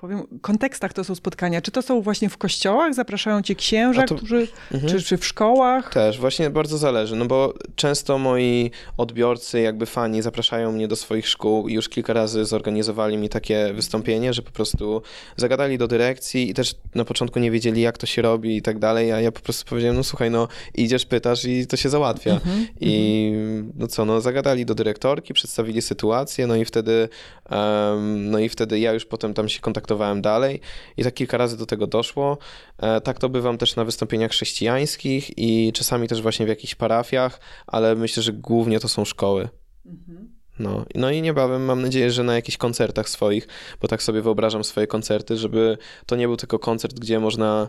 powiem, kontekstach to są spotkania? Czy to są właśnie w kościołach? Zapraszają cię księża, to- którzy, Mhm. czy, czy w szkołach? Też, właśnie bardzo zależy, no bo często moi odbiorcy, jakby fani, zapraszają mnie do swoich szkół i już kilka razy zorganizowali mi takie wystąpienie, że po prostu zagadali do dyrekcji i też na początku nie wiedzieli, jak to się robi i tak dalej, a ja po prostu powiedziałem, no słuchaj, no idziesz, pytasz i to się załatwia. Mhm, I no co, no zagadali do dyrektorki, przedstawili sytuację, no i wtedy, em, no i wtedy ja już potem tam się kontaktowałem dalej i tak kilka razy do tego doszło. E, tak to bywam też na wystąpieniach chrześcijańskich i czasami też właśnie w jakichś parafiach, ale myślę, że głównie to są szkoły. mhm. No, no i niebawem mam nadzieję, że na jakichś koncertach swoich, bo tak sobie wyobrażam swoje koncerty, żeby to nie był tylko koncert, gdzie można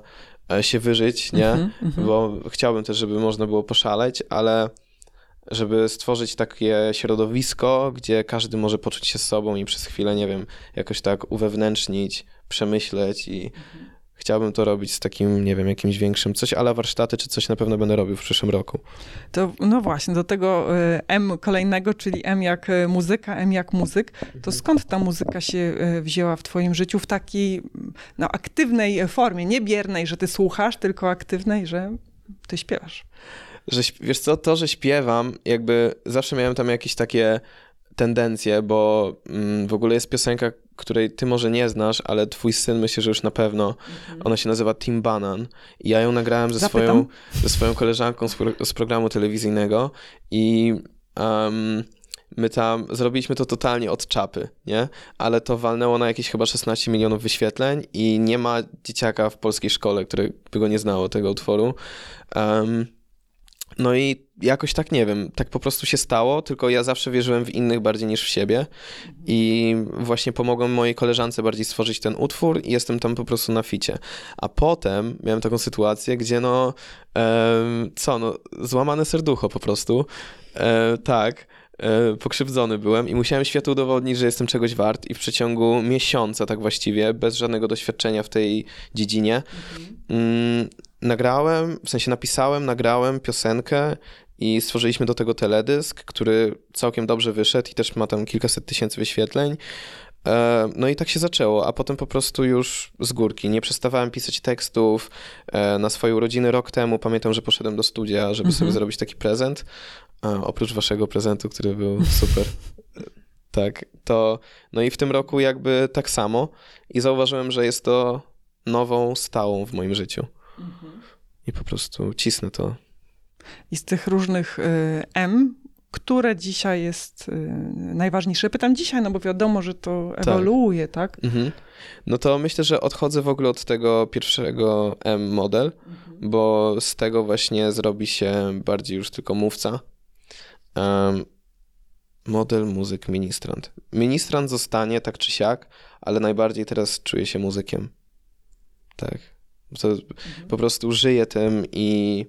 e, się wyżyć, nie? Mhm, mhm. Bo chciałbym też, żeby można było poszaleć, ale żeby stworzyć takie środowisko, gdzie każdy może poczuć się sobą i przez chwilę, nie wiem, jakoś tak uwewnętrznić, przemyśleć i chciałbym to robić z takim, nie wiem, jakimś większym, coś ale warsztaty, czy coś na pewno będę robił w przyszłym roku. To, no właśnie, do tego y, M kolejnego, czyli M jak y, muzyka, M jak muzyk, Mhm. to skąd ta muzyka się y, wzięła w twoim życiu w takiej no, aktywnej formie, nie biernej, że ty słuchasz, tylko aktywnej, że ty śpiewasz. Że wiesz co, to, że śpiewam, jakby zawsze miałem tam jakieś takie tendencje, bo mm, w ogóle jest piosenka, której ty może nie znasz, ale twój syn myślę, że już na pewno. Ona się nazywa Tim Banan i ja ją nagrałem ze Zapytam. swoją, ze swoją koleżanką z, pro, z programu telewizyjnego i em, my tam zrobiliśmy to totalnie od czapy, nie? Ale to walnęło na jakieś chyba 16 milionów wyświetleń i nie ma dzieciaka w polskiej szkole, które by go nie znało, tego utworu. Em, no i jakoś tak nie wiem, tak po prostu się stało, tylko ja zawsze wierzyłem w innych bardziej niż w siebie. I właśnie pomogłem mojej koleżance bardziej stworzyć ten utwór i jestem tam po prostu na ficie. A potem miałem taką sytuację, gdzie no, co, no, złamane serducho po prostu, e, tak, pokrzywdzony byłem i musiałem światu udowodnić, że jestem czegoś wart i w przeciągu miesiąca tak właściwie, bez żadnego doświadczenia w tej dziedzinie, mm, nagrałem, w sensie napisałem, nagrałem piosenkę i stworzyliśmy do tego teledysk, który całkiem dobrze wyszedł i też ma tam kilkaset tysięcy wyświetleń. E, No i tak się zaczęło, a potem po prostu już z górki. Nie przestawałem pisać tekstów. E, Na swoje urodziny rok temu pamiętam, że poszedłem do studia, żeby sobie zrobić taki prezent. E, Oprócz waszego prezentu, który był super. Tak, to no i w tym roku jakby tak samo i zauważyłem, że jest to nową stałą w moim życiu. I po prostu cisnę to. I z tych różnych y, M, które dzisiaj jest y, najważniejsze? Pytam dzisiaj, no bo wiadomo, że to ewoluuje, tak? Mhm. No to myślę, że odchodzę w ogóle od tego pierwszego M model, bo z tego właśnie zrobi się bardziej już tylko mówca. Em, model, muzyk, ministrant. Ministrant zostanie tak czy siak, ale najbardziej teraz czuję się muzykiem. Tak. To po prostu żyję tym i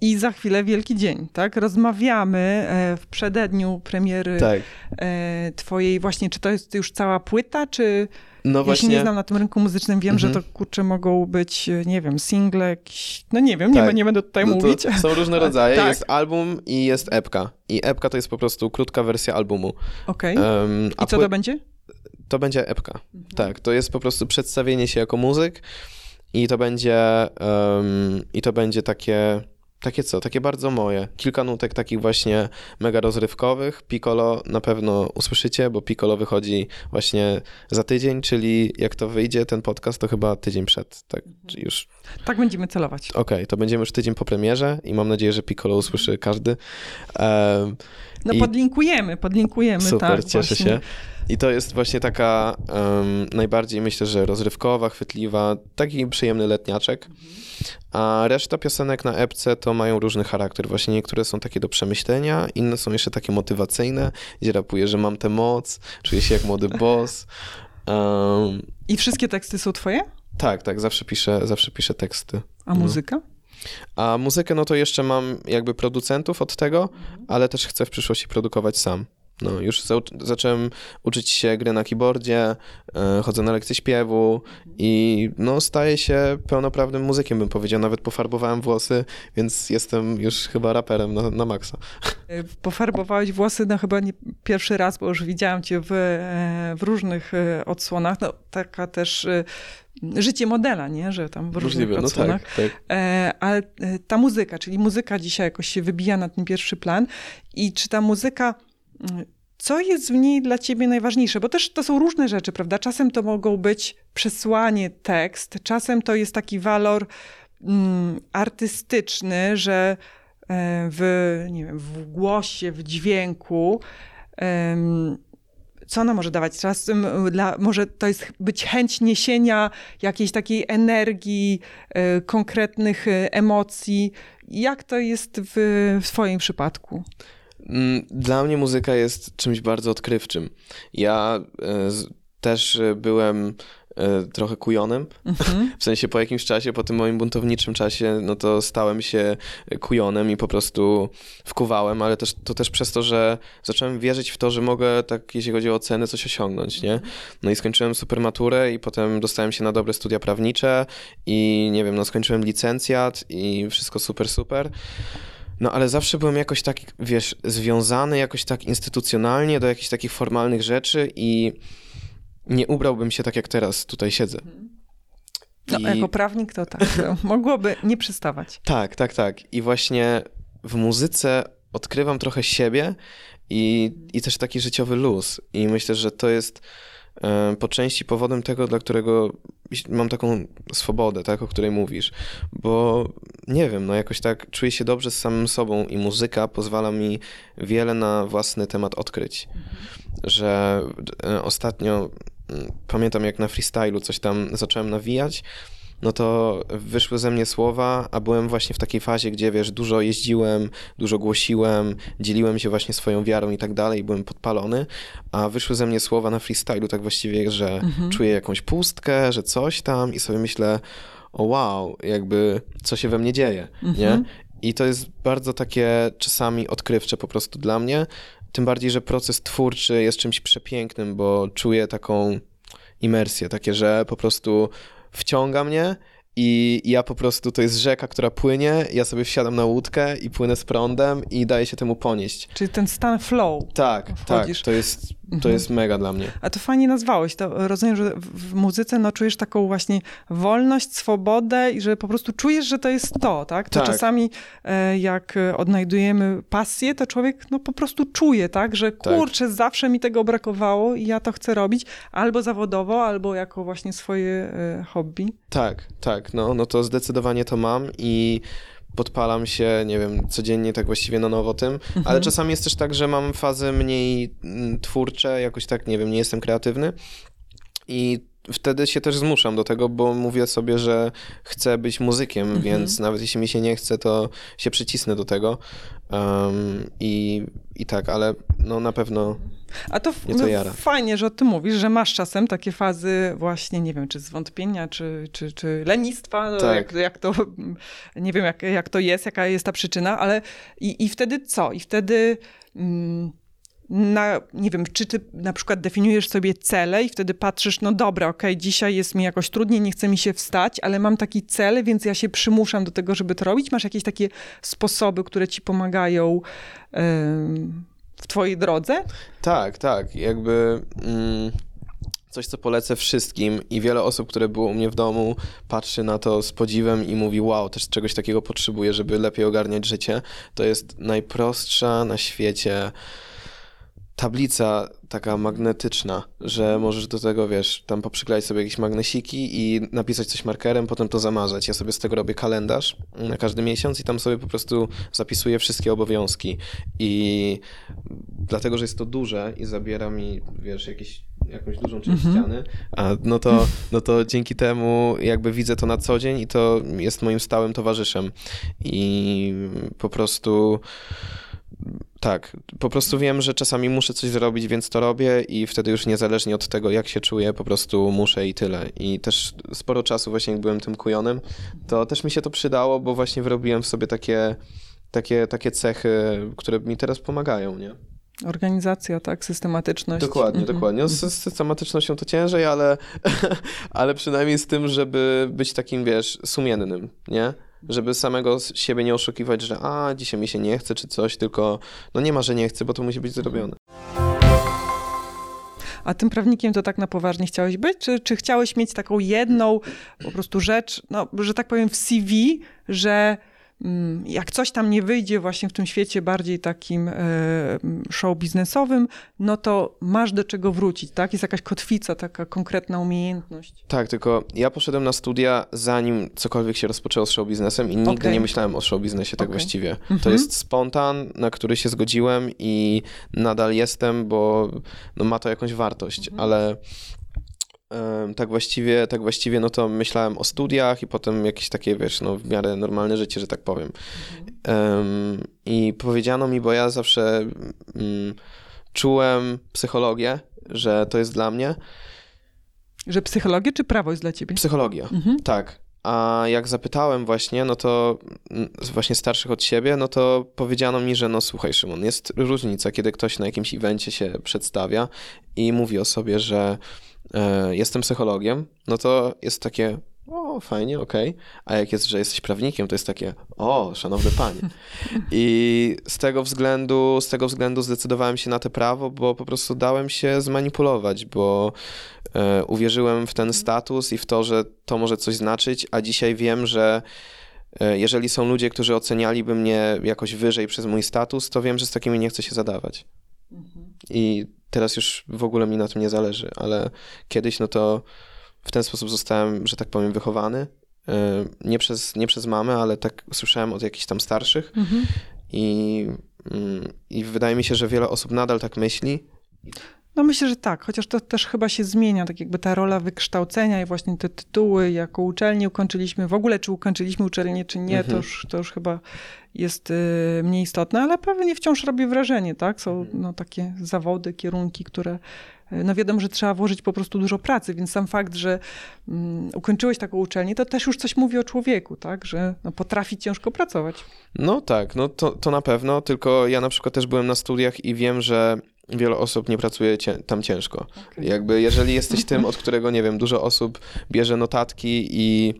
I za chwilę Wielki Dzień, tak? Rozmawiamy e, w przededniu premiery tak. e, twojej właśnie, czy to jest już cała płyta, czy No ja się właśnie. nie znam na tym rynku muzycznym, wiem, Mhm. że to kurczę mogą być, nie wiem, single jakieś, no nie wiem, nie, Tak. nie będę tutaj No mówić. Są różne rodzaje. Tak. Jest album i jest epka. I epka to jest po prostu krótka wersja albumu. Okej. Em, a I co to będzie? To będzie epka. Tak, to jest po prostu przedstawienie się jako muzyk i to będzie, em, i to będzie takie takie co, takie bardzo moje. Kilka nutek takich właśnie mega rozrywkowych. Piccolo na pewno usłyszycie, bo Piccolo wychodzi właśnie za tydzień, czyli jak to wyjdzie ten podcast, to chyba tydzień przed. Tak, już. Tak będziemy celować. Okej, okay, to będziemy już tydzień po premierze i mam nadzieję, że Piccolo usłyszy każdy. Um, no i... podlinkujemy, podlinkujemy. Super, tak, cieszę właśnie. się. I to jest właśnie taka um, najbardziej, myślę, że rozrywkowa, chwytliwa, taki przyjemny letniaczek. A reszta piosenek na epce to mają różny charakter. Właśnie niektóre są takie do przemyślenia, inne są jeszcze takie motywacyjne, gdzie rapuję, że mam tę moc, czuję się jak młody boss. Um, I wszystkie teksty są twoje? Tak, tak, zawsze piszę, zawsze piszę teksty. A muzyka? No. A muzykę, no to jeszcze mam jakby producentów od tego, ale też chcę w przyszłości produkować sam. No, już zacząłem uczyć się gry na keyboardzie, e, chodzę na lekcje śpiewu i no, staję się pełnoprawnym muzykiem, bym powiedział. Nawet pofarbowałem włosy, więc jestem już chyba raperem na, na maksa. E, pofarbowałeś włosy no chyba nie pierwszy raz, bo już widziałam cię w, e, w różnych odsłonach. No, taka też życie modela, nie? Że tam w różnych Możliwe, odsłonach. No tak, tak. Ale ta muzyka, czyli muzyka dzisiaj jakoś się wybija na ten pierwszy plan i czy ta muzyka co jest w niej dla ciebie najważniejsze? Bo też to są różne rzeczy, prawda? Czasem to mogą być przesłanie, tekst, czasem to jest taki walor mm, artystyczny, że e, w, nie wiem, w głosie, w dźwięku. co ona może dawać? Czasem dla, może to jest być chęć niesienia jakiejś takiej energii, e, konkretnych e, emocji. Jak to jest w, w przypadku? Mm, dla mnie muzyka jest czymś bardzo odkrywczym. Ja e, też byłem e, trochę kujonem. Mhm. W sensie po jakimś czasie, po tym moim buntowniczym czasie, no to stałem się kujonem i po prostu wkuwałem, ale też, to też przez to, że zacząłem wierzyć w to, że mogę, tak jeśli chodzi o oceny, coś osiągnąć, nie? No i skończyłem supermaturę i potem dostałem się na dobre studia prawnicze i nie wiem, no skończyłem licencjat i wszystko super, super. No ale zawsze byłem jakoś tak, wiesz, związany jakoś tak instytucjonalnie do jakichś takich formalnych rzeczy i nie ubrałbym się tak, jak teraz tutaj siedzę. No, I... jako prawnik to tak, to mogłoby nie przystawać. Tak, tak, tak. I właśnie w muzyce odkrywam trochę siebie i, i też taki życiowy luz. I myślę, że to jest po części powodem tego, dla którego mam taką swobodę, tak, o której mówisz, bo nie wiem, no jakoś tak czuję się dobrze z samym sobą i muzyka pozwala mi wiele na własny temat odkryć, że e, ostatnio mm, pamiętam jak na freestylu coś tam zacząłem nawijać, no to wyszły ze mnie słowa, a byłem właśnie w takiej fazie, gdzie wiesz, dużo jeździłem, dużo głosiłem, dzieliłem się właśnie swoją wiarą i tak dalej, byłem podpalony, a wyszły ze mnie słowa na freestylu tak właściwie, że mhm. czuję jakąś pustkę, że coś tam i sobie myślę, o wow, jakby co się we mnie dzieje, mhm. nie? I to jest bardzo takie czasami odkrywcze po prostu dla mnie, tym bardziej, że proces twórczy jest czymś przepięknym, bo czuję taką imersję, takie, że po prostu wciąga mnie i ja po prostu, to jest rzeka, która płynie, ja sobie wsiadam na łódkę i płynę z prądem i daję się temu ponieść. Czyli ten stan flow. Tak, wchodzisz. tak, to jest, to mhm. jest mega dla mnie. A to fajnie nazwałeś, to rozumiem, że w muzyce no, czujesz taką właśnie wolność, swobodę i że po prostu czujesz, że to jest to, tak? To tak. czasami e, jak odnajdujemy pasję, to człowiek no po prostu czuje, tak? Że tak. kurczę, tak. zawsze mi tego brakowało i ja to chcę robić albo zawodowo, albo jako właśnie swoje e, hobby. Tak, tak, no, no to zdecydowanie to mam i podpalam się, nie wiem, codziennie tak właściwie na nowo tym, mhm. ale czasami jest też tak, że mam fazy mniej mm, twórcze, jakoś tak, nie wiem, nie jestem kreatywny i wtedy się też zmuszam do tego, bo mówię sobie, że chcę być muzykiem, mhm. więc nawet jeśli mi się nie chce, to się przycisnę do tego. Um, i, I tak, ale no na pewno. A to, no, fajnie, że o tym mówisz, że masz czasem takie fazy właśnie, nie wiem, czy zwątpienia, czy, czy, czy lenistwa, no, tak. jak, jak to, nie wiem, jak, jak to jest, jaka jest ta przyczyna, ale i, i wtedy co? I wtedy... Mm, na, nie wiem, czy ty na przykład definiujesz sobie cele i wtedy patrzysz, no dobra, okej, okay, dzisiaj jest mi jakoś trudniej, nie chce mi się wstać, ale mam taki cel, więc ja się przymuszam do tego, żeby to robić. Masz jakieś takie sposoby, które ci pomagają yy, w twojej drodze? Tak, tak, jakby... Mm coś, co polecę wszystkim i wiele osób, które było u mnie w domu, patrzy na to z podziwem i mówi, wow, też czegoś takiego potrzebuję, żeby lepiej ogarniać życie. To jest najprostsza na świecie tablica taka magnetyczna, że możesz do tego, wiesz, tam poprzyklejać sobie jakieś magnesiki i napisać coś markerem, potem to zamazać. Ja sobie z tego robię kalendarz na każdy miesiąc i tam sobie po prostu zapisuję wszystkie obowiązki. I dlatego, że jest to duże i zabiera mi, wiesz, jakieś, jakąś dużą część Mhm. ściany, a no to, no to dzięki temu jakby widzę to na co dzień i to jest moim stałym towarzyszem. I po prostu tak, po prostu wiem, że czasami muszę coś zrobić, więc to robię i wtedy już niezależnie od tego, jak się czuję, po prostu muszę i tyle. I też sporo czasu właśnie jak byłem tym kujonem, to też mi się to przydało, bo właśnie wyrobiłem w sobie takie, takie, takie cechy, które mi teraz pomagają, nie? Organizacja, tak, systematyczność. Dokładnie, Mhm. dokładnie. No, z z systematycznością to ciężej, ale, ale przynajmniej z tym, żeby być takim, wiesz, sumiennym, nie? Żeby samego siebie nie oszukiwać, że a, dzisiaj mi się nie chce, czy coś, tylko no nie ma, że nie chcę, bo to musi być zrobione. A tym prawnikiem to tak na poważnie chciałeś być? Czy, czy chciałeś mieć taką jedną po prostu rzecz, no, że tak powiem w CV, że jak coś tam nie wyjdzie właśnie w tym świecie bardziej takim e, show biznesowym, no to masz do czego wrócić, tak? Jest jakaś kotwica, taka konkretna umiejętność. Tak, tylko ja poszedłem na studia zanim cokolwiek się rozpoczęło z show biznesem i nigdy Okej. nie myślałem o show biznesie tak Okej. właściwie. To Mhm. jest spontan, na który się zgodziłem i nadal jestem, bo no, ma to jakąś wartość, Mhm. ale tak właściwie, tak właściwie no to myślałem o studiach i potem jakieś takie, wiesz, no w miarę normalne życie, że tak powiem. Em, I powiedziano mi, bo ja zawsze mm, czułem psychologię, że to jest dla mnie. Że psychologia czy prawo jest dla ciebie? Psychologia. Mhm. Tak. A jak zapytałem właśnie, no to mm, właśnie starszych od siebie, no to powiedziano mi, że no słuchaj Szymon, jest różnica, kiedy ktoś na jakimś evencie się przedstawia i mówi o sobie, że jestem psychologiem, no to jest takie o, fajnie, okej. A jak jest, że jesteś prawnikiem, to jest takie o, szanowny panie. I z tego względu, z tego względu zdecydowałem się na te prawo, bo po prostu dałem się zmanipulować, bo e, uwierzyłem w ten status i w to, że to może coś znaczyć, a dzisiaj wiem, że e, jeżeli są ludzie, którzy ocenialiby mnie jakoś wyżej przez mój status, to wiem, że z takimi nie chcę się zadawać. I teraz już w ogóle mi na tym nie zależy, ale kiedyś no to w ten sposób zostałem, że tak powiem, wychowany. E, Nie przez, nie przez mamę, ale tak słyszałem od jakichś tam starszych Mhm. i, mm, i wydaje mi się, że wiele osób nadal tak myśli. No myślę, że tak, chociaż to też chyba się zmienia, tak jakby ta rola wykształcenia i właśnie te tytuły, jaką uczelnię ukończyliśmy, w ogóle czy ukończyliśmy uczelnię, czy nie, to, Mhm. już, to już chyba jest y, mniej istotne, ale pewnie wciąż robi wrażenie, tak? Są no, takie zawody, kierunki, które, y, no wiadomo, że trzeba włożyć po prostu dużo pracy, więc sam fakt, że mm, ukończyłeś taką uczelnię, to też już coś mówi o człowieku, tak? Że no, potrafi ciężko pracować. No tak, no to, to na pewno, tylko ja na przykład też byłem na studiach i wiem, że wiele osób nie pracuje cię, tam ciężko. Okej. Jakby jeżeli jesteś tym, od którego, nie wiem, dużo osób bierze notatki i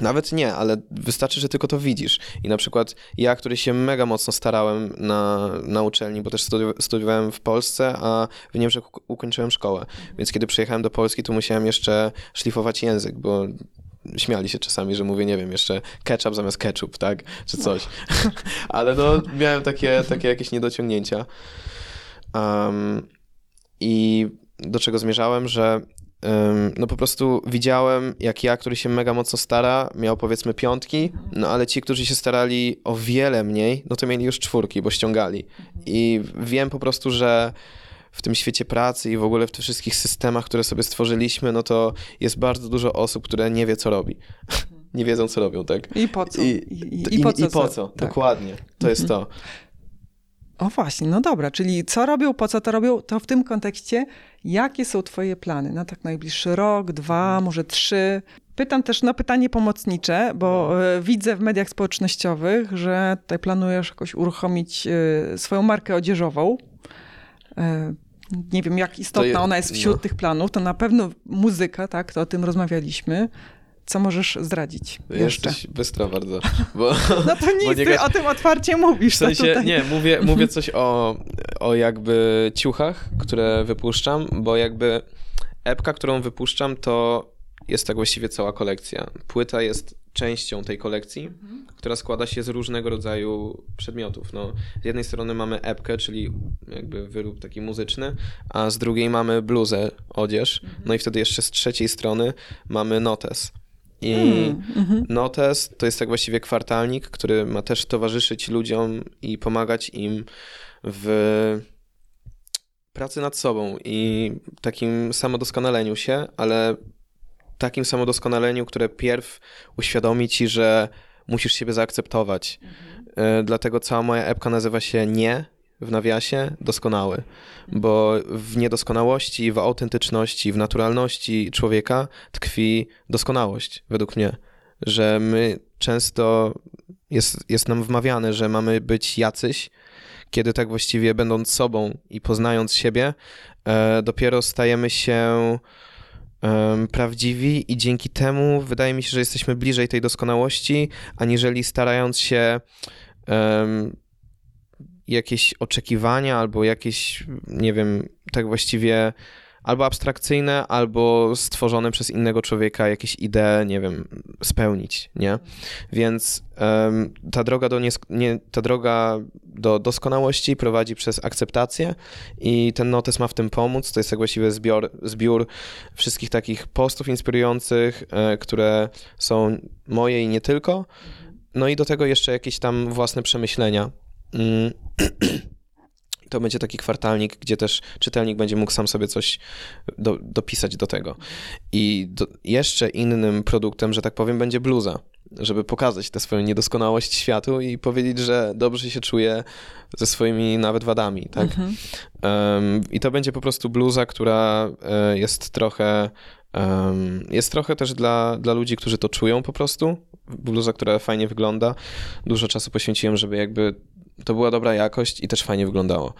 nawet nie, ale wystarczy, że tylko to widzisz. I na przykład ja, który się mega mocno starałem na, na uczelni, bo też studi- studiowałem w Polsce, a w Niemczech uk- ukończyłem szkołę. Więc kiedy przyjechałem do Polski, to musiałem jeszcze szlifować język, bo śmiali się czasami, że mówię, nie wiem, jeszcze ketchup zamiast ketchup, tak? Czy coś. ale no, miałem takie, takie jakieś niedociągnięcia. Um, I do czego zmierzałem, że no po prostu widziałem, jak ja, który się mega mocno stara, miał powiedzmy piątki, no ale ci, którzy się starali o wiele mniej, no to mieli już czwórki, bo ściągali. I wiem po prostu, że w tym świecie pracy i w ogóle w tych wszystkich systemach, które sobie stworzyliśmy, no to jest bardzo dużo osób, które nie wie, co robi. nie wiedzą, co robią, tak? I po co? I, I, i, i, po co? I po co? Tak. Dokładnie. To jest to. O właśnie, no dobra, czyli co robią, po co to robią, to w tym kontekście, jakie są twoje plany na tak najbliższy rok, dwa, może trzy? Pytam też na pytanie pomocnicze, bo e, widzę w mediach społecznościowych, że tutaj planujesz jakoś uruchomić e, swoją markę odzieżową. E, nie wiem, jak istotna je- ona jest wśród no. tych planów. To na pewno muzyka, tak, to o tym rozmawialiśmy. Co możesz zdradzić jeszcze? Jesteś bystra bardzo. Bo, No to nic, nie ty o tym otwarcie mówisz. W sensie, tutaj- nie, mówię, mówię coś o, o jakby ciuchach, które wypuszczam, bo jakby epka, którą wypuszczam, to jest tak właściwie cała kolekcja. Płyta jest częścią tej kolekcji, mhm. która składa się z różnego rodzaju przedmiotów. No, z jednej strony mamy epkę, czyli jakby wyrób taki muzyczny, a z drugiej mamy bluzę, odzież. Mhm. No i wtedy jeszcze z trzeciej strony mamy notes. I mm, mm-hmm. notes to jest tak właściwie kwartalnik, który ma też towarzyszyć ludziom i pomagać im w pracy nad sobą i takim samodoskonaleniu się, ale takim samodoskonaleniu, które pierw uświadomi ci, że musisz siebie zaakceptować. Mhm. Dlatego cała moja epka nazywa się Nie w nawiasie doskonały, bo w niedoskonałości, w autentyczności, w naturalności człowieka tkwi doskonałość, według mnie. Że my często jest, jest nam wmawiane, że mamy być jacyś, kiedy tak właściwie będąc sobą i poznając siebie, e, dopiero stajemy się prawdziwi i dzięki temu wydaje mi się, że jesteśmy bliżej tej doskonałości, aniżeli starając się um, jakieś oczekiwania albo jakieś, nie wiem, tak właściwie albo abstrakcyjne, albo stworzone przez innego człowieka jakieś idee, nie wiem, spełnić, nie? Więc um, ta, droga do nie, ta droga do doskonałości prowadzi przez akceptację i ten notes ma w tym pomóc. To jest jak właściwie zbior, zbiór wszystkich takich postów inspirujących, e, które są moje i nie tylko. No i do tego jeszcze jakieś tam własne przemyślenia. Mm. to będzie taki kwartalnik, gdzie też czytelnik będzie mógł sam sobie coś do, dopisać do tego. I do, jeszcze innym produktem, że tak powiem, będzie bluza, żeby pokazać tę swoją niedoskonałość światu i powiedzieć, że dobrze się czuje ze swoimi nawet wadami, tak? Mhm. Um, I to będzie po prostu bluza, która e, jest trochę Um, jest trochę też dla, dla ludzi, którzy to czują po prostu. Bluza, która fajnie wygląda. Dużo czasu poświęciłem, żeby jakby to była dobra jakość i też fajnie wyglądało.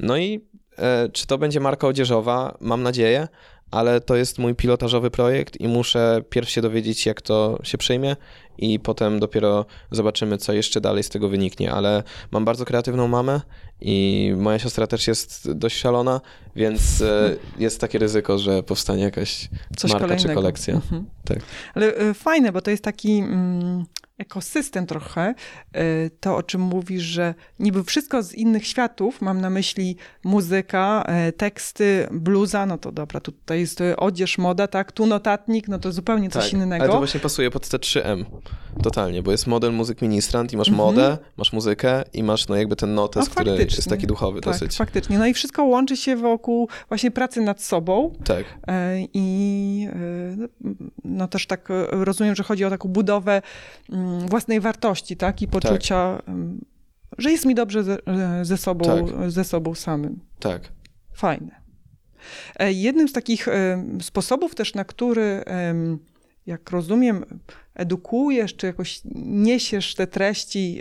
No i e, czy to będzie marka odzieżowa? Mam nadzieję, ale to jest mój pilotażowy projekt i muszę pierw się dowiedzieć, jak to się przyjmie i potem dopiero zobaczymy, co jeszcze dalej z tego wyniknie. Ale mam bardzo kreatywną mamę i moja siostra też jest dość szalona, więc e, jest takie ryzyko, że powstanie jakaś Coś marka kolejnego. czy kolekcja. Mhm. Tak. Ale e, fajne, bo to jest taki... Mm ekosystem trochę, y, to o czym mówisz, że niby wszystko z innych światów, mam na myśli muzyka, teksty, bluza, no to dobra, tutaj jest odzież, moda, tak, tu notatnik, no to zupełnie coś tak, innego. ale to właśnie pasuje pod te 3M, totalnie, bo jest model muzyk ministrant i masz mhm. modę, masz muzykę i masz no jakby ten notes, no, który jest taki duchowy tak, dosyć. faktycznie, no i wszystko łączy się wokół właśnie pracy nad sobą. Tak. E, I e, no też tak rozumiem, że chodzi o taką budowę mm, własnej wartości, tak? I poczucia, tak. że jest mi dobrze ze, ze sobą, tak. ze sobą samym. Tak. Fajne. E, jednym z takich sposobów też, na który, jak rozumiem, edukujesz, czy jakoś niesiesz te treści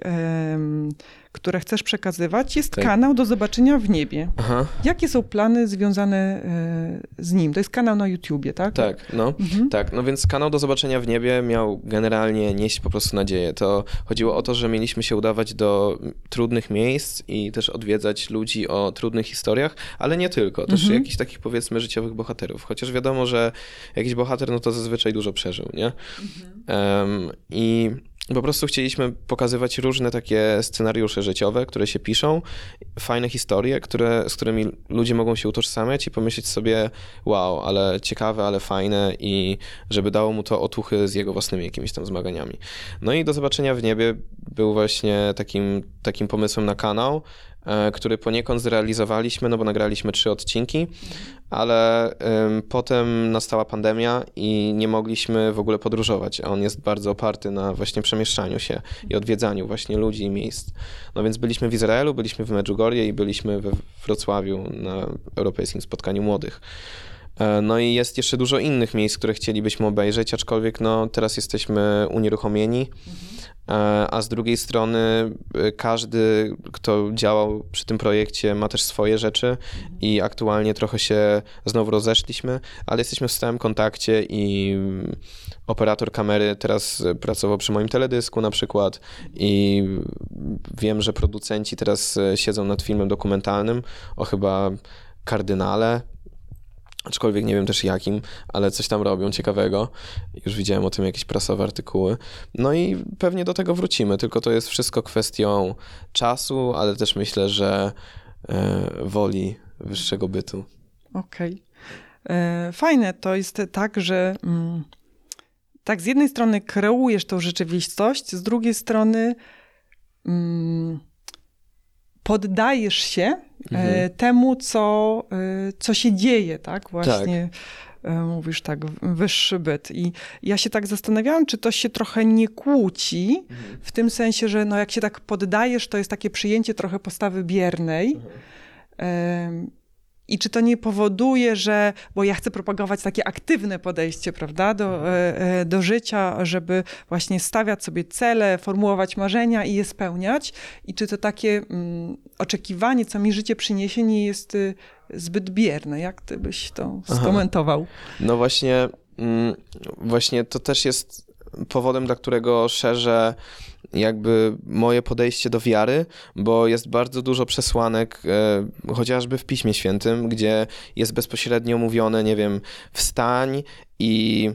które chcesz przekazywać, jest tak. kanał do zobaczenia w niebie. Aha. Jakie są plany związane e, z nim? To jest kanał na YouTubie, tak? Tak, no. Mhm. Tak, no więc kanał do zobaczenia w niebie miał generalnie nieść po prostu nadzieję. To chodziło o to, że mieliśmy się udawać do trudnych miejsc i też odwiedzać ludzi o trudnych historiach, ale nie tylko. Też mhm. jakichś takich powiedzmy życiowych bohaterów. Chociaż wiadomo, że jakiś bohater, no to zazwyczaj dużo przeżył, nie? Mhm. Um, I po prostu chcieliśmy pokazywać różne takie scenariusze życiowe, które się piszą, fajne historie, które, z którymi ludzie mogą się utożsamiać i pomyśleć sobie, wow, ale ciekawe, ale fajne i żeby dało mu to otuchy z jego własnymi jakimiś tam zmaganiami. No i do zobaczenia w niebie był właśnie takim, takim pomysłem na kanał, który poniekąd zrealizowaliśmy, no bo nagraliśmy trzy odcinki, ale potem nastała pandemia i nie mogliśmy w ogóle podróżować, a on jest bardzo oparty na właśnie przemieszczaniu się i odwiedzaniu właśnie ludzi i miejsc. No więc byliśmy w Izraelu, byliśmy w Medjugorje i byliśmy we Wrocławiu na europejskim spotkaniu młodych. E, no i jest jeszcze dużo innych miejsc, które chcielibyśmy obejrzeć, aczkolwiek no, teraz jesteśmy unieruchomieni. Mhm E, a z drugiej strony e, każdy, kto działał przy tym projekcie, ma też swoje rzeczy i aktualnie trochę się znowu rozeszliśmy, ale jesteśmy w stałym kontakcie i operator kamery teraz pracował przy moim teledysku na przykład i wiem, że producenci teraz siedzą nad filmem dokumentalnym o chyba kardynale aczkolwiek nie wiem też jakim, ale coś tam robią ciekawego. Już widziałem o tym jakieś prasowe artykuły. No i pewnie do tego wrócimy, tylko to jest wszystko kwestią czasu, ale też myślę, że e, woli wyższego bytu. Okej. Okay. Fajne to jest tak, że mm, tak z jednej strony kreujesz tą rzeczywistość, z drugiej strony mm, poddajesz się e, mhm. temu, co, e, co się dzieje, tak? Właśnie. Tak. Mówisz tak, wyższy byt. I ja się tak zastanawiałam, czy to się trochę nie kłóci, mhm. w tym sensie, że no jak się tak poddajesz, to jest takie przyjęcie trochę postawy biernej. Mhm. I czy to nie powoduje, że, bo ja chcę propagować takie aktywne podejście, prawda, do, e, e, do życia, żeby właśnie stawiać sobie cele, formułować marzenia i je spełniać. I czy to takie mm, oczekiwanie, co mi życie przyniesie, nie jest y, zbyt bierne? Jak ty byś to skomentował? Aha. No właśnie, mm, właśnie to też jest powodem, dla którego szerzę jakby moje podejście do wiary, bo jest bardzo dużo przesłanek, e, chociażby w Piśmie Świętym, gdzie jest bezpośrednio mówione, nie wiem, wstań i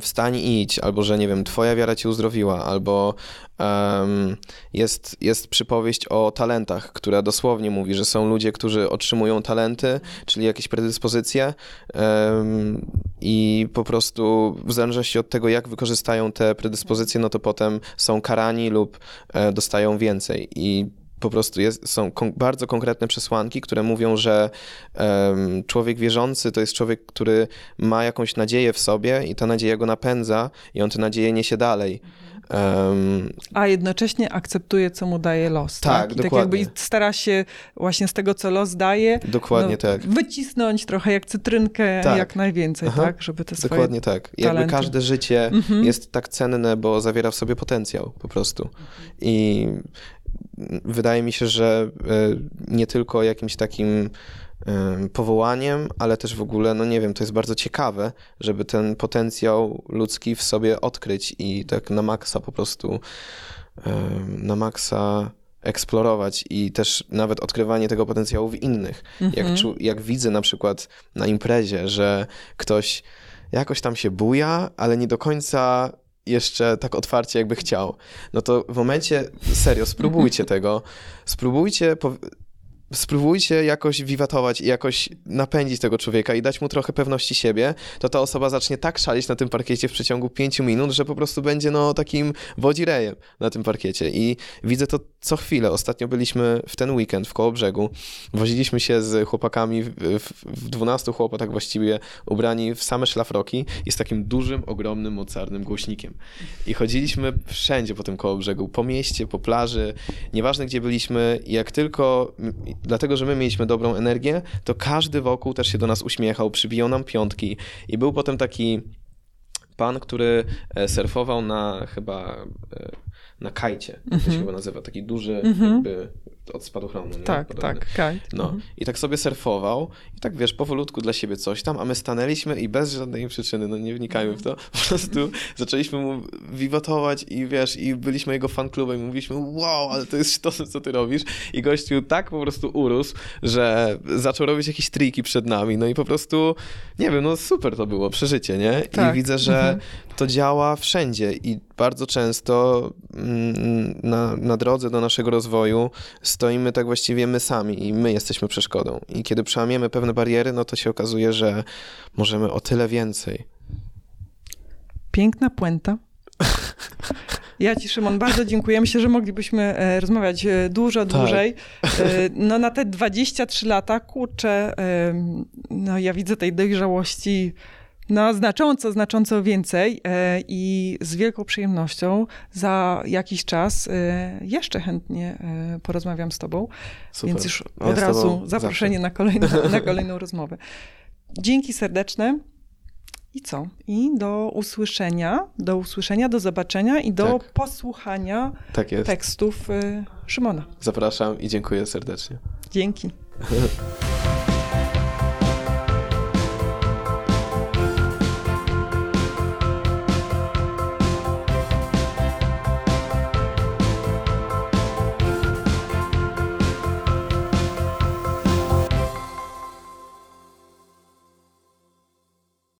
wstań i idź, albo że nie wiem, twoja wiara cię uzdrowiła, albo um, jest, jest przypowieść o talentach, która dosłownie mówi, że są ludzie, którzy otrzymują talenty, czyli jakieś predyspozycje um, i po prostu w zależności od tego, jak wykorzystają te predyspozycje, no to potem są karani lub e, dostają więcej. I po prostu jest, są kon bardzo konkretne przesłanki, które mówią, że um, człowiek wierzący to jest człowiek, który ma jakąś nadzieję w sobie i ta nadzieja go napędza i on tę nadzieję niesie dalej. Um, A jednocześnie akceptuje, co mu daje los. Tak, tak? I dokładnie. tak jakby stara się właśnie z tego, co los daje, dokładnie no, tak. wycisnąć trochę jak cytrynkę, tak. jak najwięcej, Aha. tak? Żeby te swoje Dokładnie tak. Talenty. Jakby każde życie mhm. jest tak cenne, bo zawiera w sobie potencjał po prostu. I wydaje mi się, że e, nie tylko jakimś takim e, powołaniem, ale też w ogóle, no nie wiem, to jest bardzo ciekawe, żeby ten potencjał ludzki w sobie odkryć i tak na maksa po prostu, e, na maksa eksplorować i też nawet odkrywanie tego potencjału w innych. Jak, mhm. jak widzę na przykład na imprezie, że ktoś jakoś tam się buja, ale nie do końca jeszcze tak otwarcie, jakby chciał. No to w momencie, serio, spróbujcie tego. Spróbujcie spróbujcie jakoś wiwatować i jakoś napędzić tego człowieka i dać mu trochę pewności siebie, to ta osoba zacznie tak szalić na tym parkiecie w przeciągu pięciu minut, że po prostu będzie no takim wodzirejem na tym parkiecie. I widzę to co chwilę. Ostatnio byliśmy w ten weekend w Kołobrzegu, woziliśmy się z chłopakami w, w, w 12 chłopakach właściwie ubrani w same szlafroki i z takim dużym, ogromnym, mocarnym głośnikiem. I chodziliśmy wszędzie po tym Kołobrzegu, po mieście, po plaży, nieważne gdzie byliśmy, jak tylko dlatego, że my mieliśmy dobrą energię, to każdy wokół też się do nas uśmiechał, przybijał nam piątki i był potem taki pan, który e, surfował na chyba e, na kajcie, mm -hmm. to się mhm. chyba nazywa, taki duży mm -hmm. jakby od spadochronu. Nie? Tak, Podobny. tak, kajt. No -hmm. i tak sobie surfował i tak wiesz, powolutku dla siebie coś tam, a my stanęliśmy i bez żadnej przyczyny, no nie wnikajmy w to, po prostu zaczęliśmy mu wiwatować i wiesz, i byliśmy jego fan klubem i mówiliśmy, wow, ale to jest to, co ty robisz i gościu tak po prostu urósł, że zaczął robić jakieś triki przed nami, no i po prostu, nie wiem, no super to było, przeżycie, nie? Tak. I widzę, że mhm. to działa wszędzie i bardzo często mm, na, na drodze do naszego rozwoju stoimy tak właściwie my sami i my jesteśmy przeszkodą. I kiedy przełamiemy pewne bariery, no to się okazuje, że możemy o tyle więcej. Piękna puenta. Ja Ci, Szymon, bardzo dziękuję. Myślę, że moglibyśmy e, rozmawiać e, dużo tak. dłużej. E, no na te 23 lata, kurczę, no ja widzę tej dojrzałości no, znacząco, znacząco więcej e, i z wielką przyjemnością za jakiś czas e, jeszcze chętnie e, porozmawiam z Tobą. Super. Więc już od razu zaproszenie na kolejną, na kolejną rozmowę. Dzięki serdeczne. I co? I do usłyszenia, do usłyszenia, do zobaczenia i do tak. posłuchania tak tekstów Szymona. Zapraszam i dziękuję serdecznie. Dzięki.